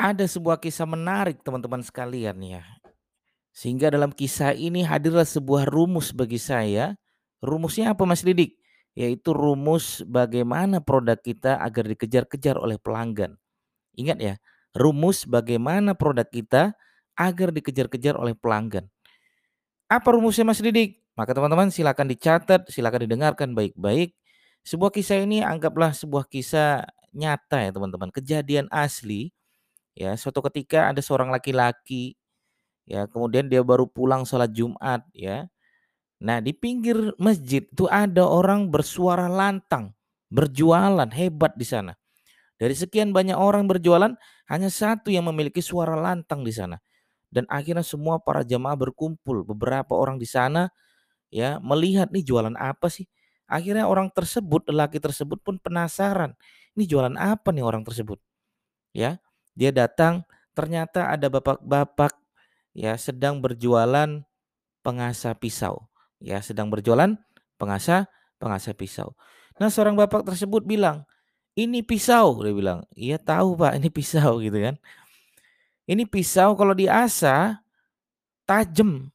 Ada sebuah kisah menarik teman-teman sekalian ya. Sehingga dalam kisah ini hadirlah sebuah rumus bagi saya. Rumusnya apa Mas Didik? Yaitu rumus bagaimana produk kita agar dikejar-kejar oleh pelanggan. Ingat ya, rumus bagaimana produk kita agar dikejar-kejar oleh pelanggan. Apa rumusnya Mas Didik? Maka teman-teman silakan dicatat, silakan didengarkan baik-baik. Sebuah kisah ini anggaplah sebuah kisah nyata ya teman-teman, kejadian asli. Ya, suatu ketika ada seorang laki-laki ya, kemudian dia baru pulang sholat Jumat ya. Nah, di pinggir masjid itu ada orang bersuara lantang, berjualan hebat di sana. Dari sekian banyak orang berjualan, hanya satu yang memiliki suara lantang di sana. Dan akhirnya semua para jamaah berkumpul, beberapa orang di sana ya melihat nih jualan apa sih? Akhirnya orang tersebut, lelaki tersebut pun penasaran, ini jualan apa nih orang tersebut? Ya, dia datang, ternyata ada bapak-bapak ya sedang berjualan pengasah pisau. Ya, sedang berjualan pengasah pengasah pisau. Nah, seorang bapak tersebut bilang, "Ini pisau." Dia bilang, "Iya tahu, Pak, ini pisau." gitu kan. Ini pisau kalau diasah tajam.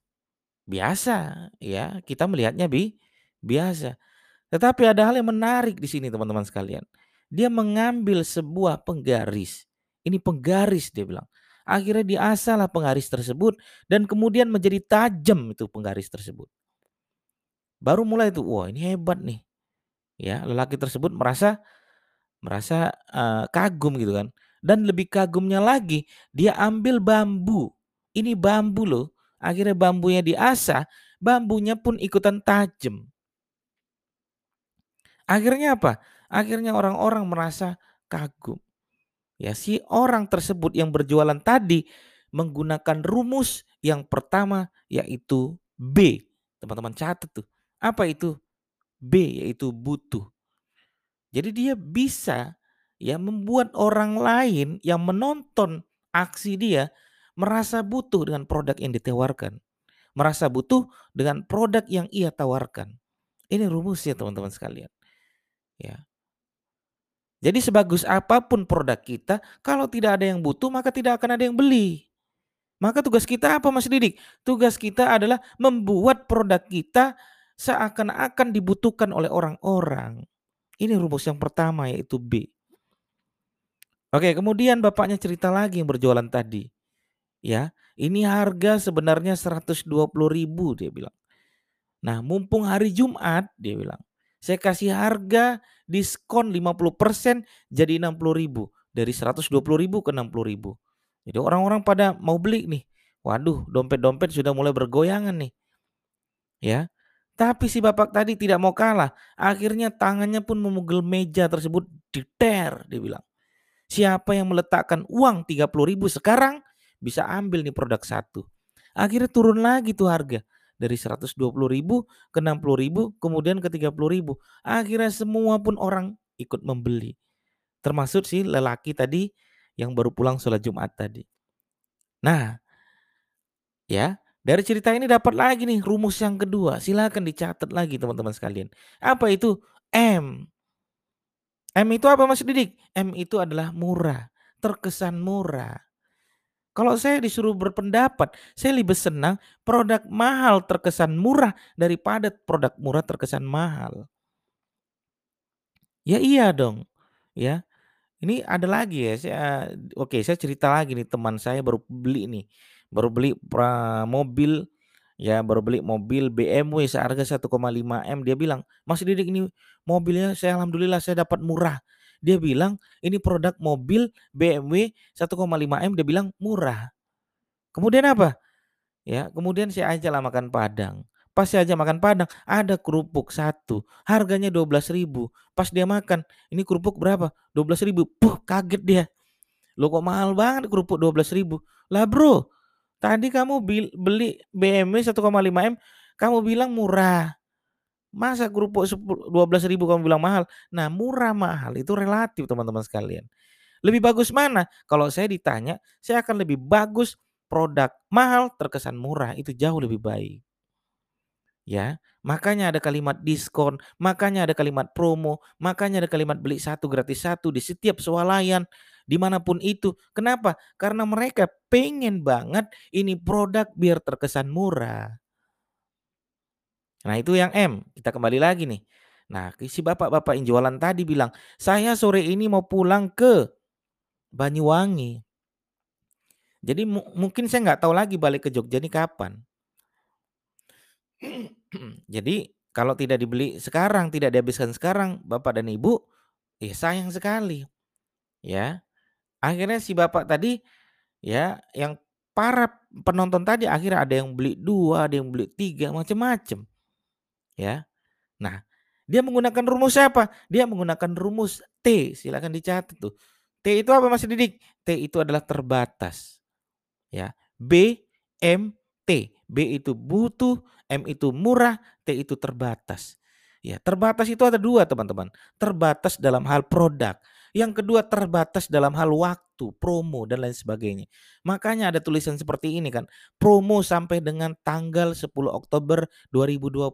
Biasa, ya, kita melihatnya bi biasa. Tetapi ada hal yang menarik di sini teman-teman sekalian. Dia mengambil sebuah penggaris. Ini penggaris dia bilang. Akhirnya diasahlah penggaris tersebut dan kemudian menjadi tajam itu penggaris tersebut. Baru mulai itu, wah ini hebat nih. Ya, lelaki tersebut merasa merasa uh, kagum gitu kan. Dan lebih kagumnya lagi, dia ambil bambu. Ini bambu loh. Akhirnya bambunya diasah, bambunya pun ikutan tajam. Akhirnya apa? Akhirnya orang-orang merasa kagum. Ya, si orang tersebut yang berjualan tadi menggunakan rumus yang pertama yaitu B. Teman-teman catat tuh. Apa itu? B yaitu butuh. Jadi dia bisa ya membuat orang lain yang menonton aksi dia merasa butuh dengan produk yang ditawarkan. Merasa butuh dengan produk yang ia tawarkan. Ini rumusnya teman-teman sekalian. Ya. Jadi sebagus apa pun produk kita, kalau tidak ada yang butuh maka tidak akan ada yang beli. Maka tugas kita apa Mas Didik? Tugas kita adalah membuat produk kita seakan-akan dibutuhkan oleh orang-orang. Ini rumus yang pertama yaitu B. Oke, kemudian bapaknya cerita lagi yang berjualan tadi. Ya, ini harga sebenarnya 120 ribu dia bilang. Nah, mumpung hari Jumat dia bilang, saya kasih harga diskon 50% jadi 60 ribu. Dari 120 ribu ke 60 ribu. Jadi orang-orang pada mau beli nih. Waduh, dompet-dompet sudah mulai bergoyangan nih. Ya, tapi si bapak tadi tidak mau kalah. Akhirnya tangannya pun memukul meja tersebut diter, dia bilang. Siapa yang meletakkan uang 30 ribu sekarang bisa ambil nih produk satu. Akhirnya turun lagi tuh harga dari 120 ribu ke 60 ribu kemudian ke 30 ribu. Akhirnya semua pun orang ikut membeli. Termasuk si lelaki tadi yang baru pulang sholat Jumat tadi. Nah, ya dari cerita ini dapat lagi nih rumus yang kedua. Silakan dicatat lagi teman-teman sekalian. Apa itu? M. M itu apa Mas Didik? M itu adalah murah, terkesan murah. Kalau saya disuruh berpendapat, saya lebih senang produk mahal terkesan murah daripada produk murah terkesan mahal. Ya iya dong, ya. Ini ada lagi ya, saya oke saya cerita lagi nih teman saya baru beli nih, baru beli pra, mobil ya baru beli mobil BMW seharga 1,5 M dia bilang Mas Didik ini mobilnya saya alhamdulillah saya dapat murah dia bilang ini produk mobil BMW 1,5 M. Dia bilang murah. Kemudian apa? Ya kemudian saya aja lah makan padang. Pas saya aja makan padang ada kerupuk satu harganya 12 ribu. Pas dia makan ini kerupuk berapa? 12 ribu. Puh kaget dia. Lo kok mahal banget kerupuk 12 ribu? Lah bro Tadi kamu beli BMW 1,5 M, kamu bilang murah. Masa kerupuk 12 ribu kamu bilang mahal? Nah murah mahal itu relatif teman-teman sekalian. Lebih bagus mana? Kalau saya ditanya, saya akan lebih bagus produk mahal terkesan murah itu jauh lebih baik. Ya, makanya ada kalimat diskon, makanya ada kalimat promo, makanya ada kalimat beli satu gratis satu di setiap swalayan, di mana pun itu. Kenapa? Karena mereka pengen banget ini produk biar terkesan murah. Nah itu yang M, kita kembali lagi nih. Nah si bapak-bapak yang jualan tadi bilang, saya sore ini mau pulang ke Banyuwangi. Jadi mungkin saya nggak tahu lagi balik ke Jogja ini kapan. Jadi kalau tidak dibeli sekarang, tidak dihabiskan sekarang, bapak dan ibu, ya sayang sekali. Ya, akhirnya si bapak tadi, ya, yang para penonton tadi akhirnya ada yang beli dua, ada yang beli tiga, macam-macam. Ya, nah dia menggunakan rumus apa? Dia menggunakan rumus T. Silakan dicatat tuh. T itu apa Mas Didik? T itu adalah terbatas. Ya. B M T. B itu butuh, M itu murah, T itu terbatas. Ya, terbatas itu ada dua teman-teman. Terbatas dalam hal produk. Yang kedua terbatas dalam hal waktu, promo dan lain sebagainya. Makanya ada tulisan seperti ini kan. Promo sampai dengan tanggal 10 Oktober 2020.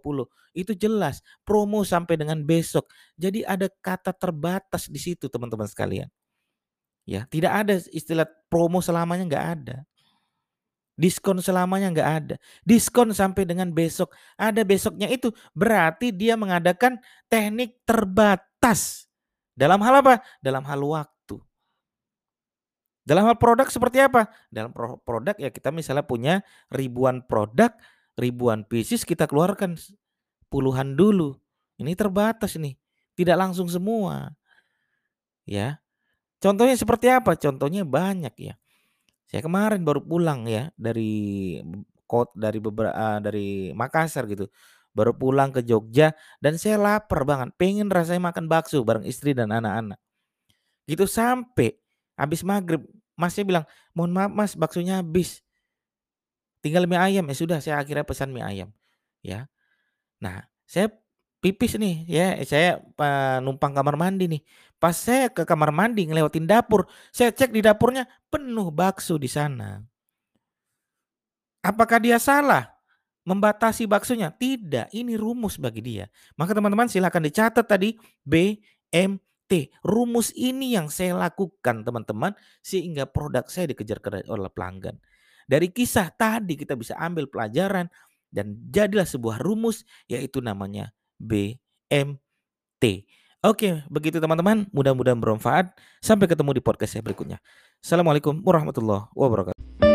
Itu jelas, promo sampai dengan besok. Jadi ada kata terbatas di situ teman-teman sekalian. Ya, tidak ada istilah promo selamanya nggak ada. Diskon selamanya nggak ada. Diskon sampai dengan besok. Ada besoknya itu berarti dia mengadakan teknik terbatas. Dalam hal apa? Dalam hal waktu. Dalam hal produk seperti apa? Dalam produk ya kita misalnya punya ribuan produk, ribuan pieces kita keluarkan puluhan dulu. Ini terbatas nih. Tidak langsung semua. Ya. Contohnya seperti apa? Contohnya banyak ya. Saya kemarin baru pulang ya dari kot dari beberapa uh, dari Makassar gitu. Baru pulang ke Jogja dan saya lapar banget, pengen rasanya makan bakso bareng istri dan anak-anak. Gitu sampai habis maghrib, masnya bilang, mohon maaf mas baksonya habis. Tinggal mie ayam ya sudah saya akhirnya pesan mie ayam. Ya. Nah, saya pipis nih ya, saya uh, numpang kamar mandi nih. Pas saya ke kamar mandi ngelewatin dapur, saya cek di dapurnya penuh bakso di sana. Apakah dia salah membatasi baksonya? Tidak, ini rumus bagi dia. Maka teman-teman silahkan dicatat tadi B, M, T. Rumus ini yang saya lakukan teman-teman sehingga produk saya dikejar oleh pelanggan. Dari kisah tadi kita bisa ambil pelajaran dan jadilah sebuah rumus yaitu namanya B, M, T. Oke, begitu teman-teman. Mudah-mudahan bermanfaat. Sampai ketemu di podcast saya berikutnya. Assalamualaikum warahmatullahi wabarakatuh.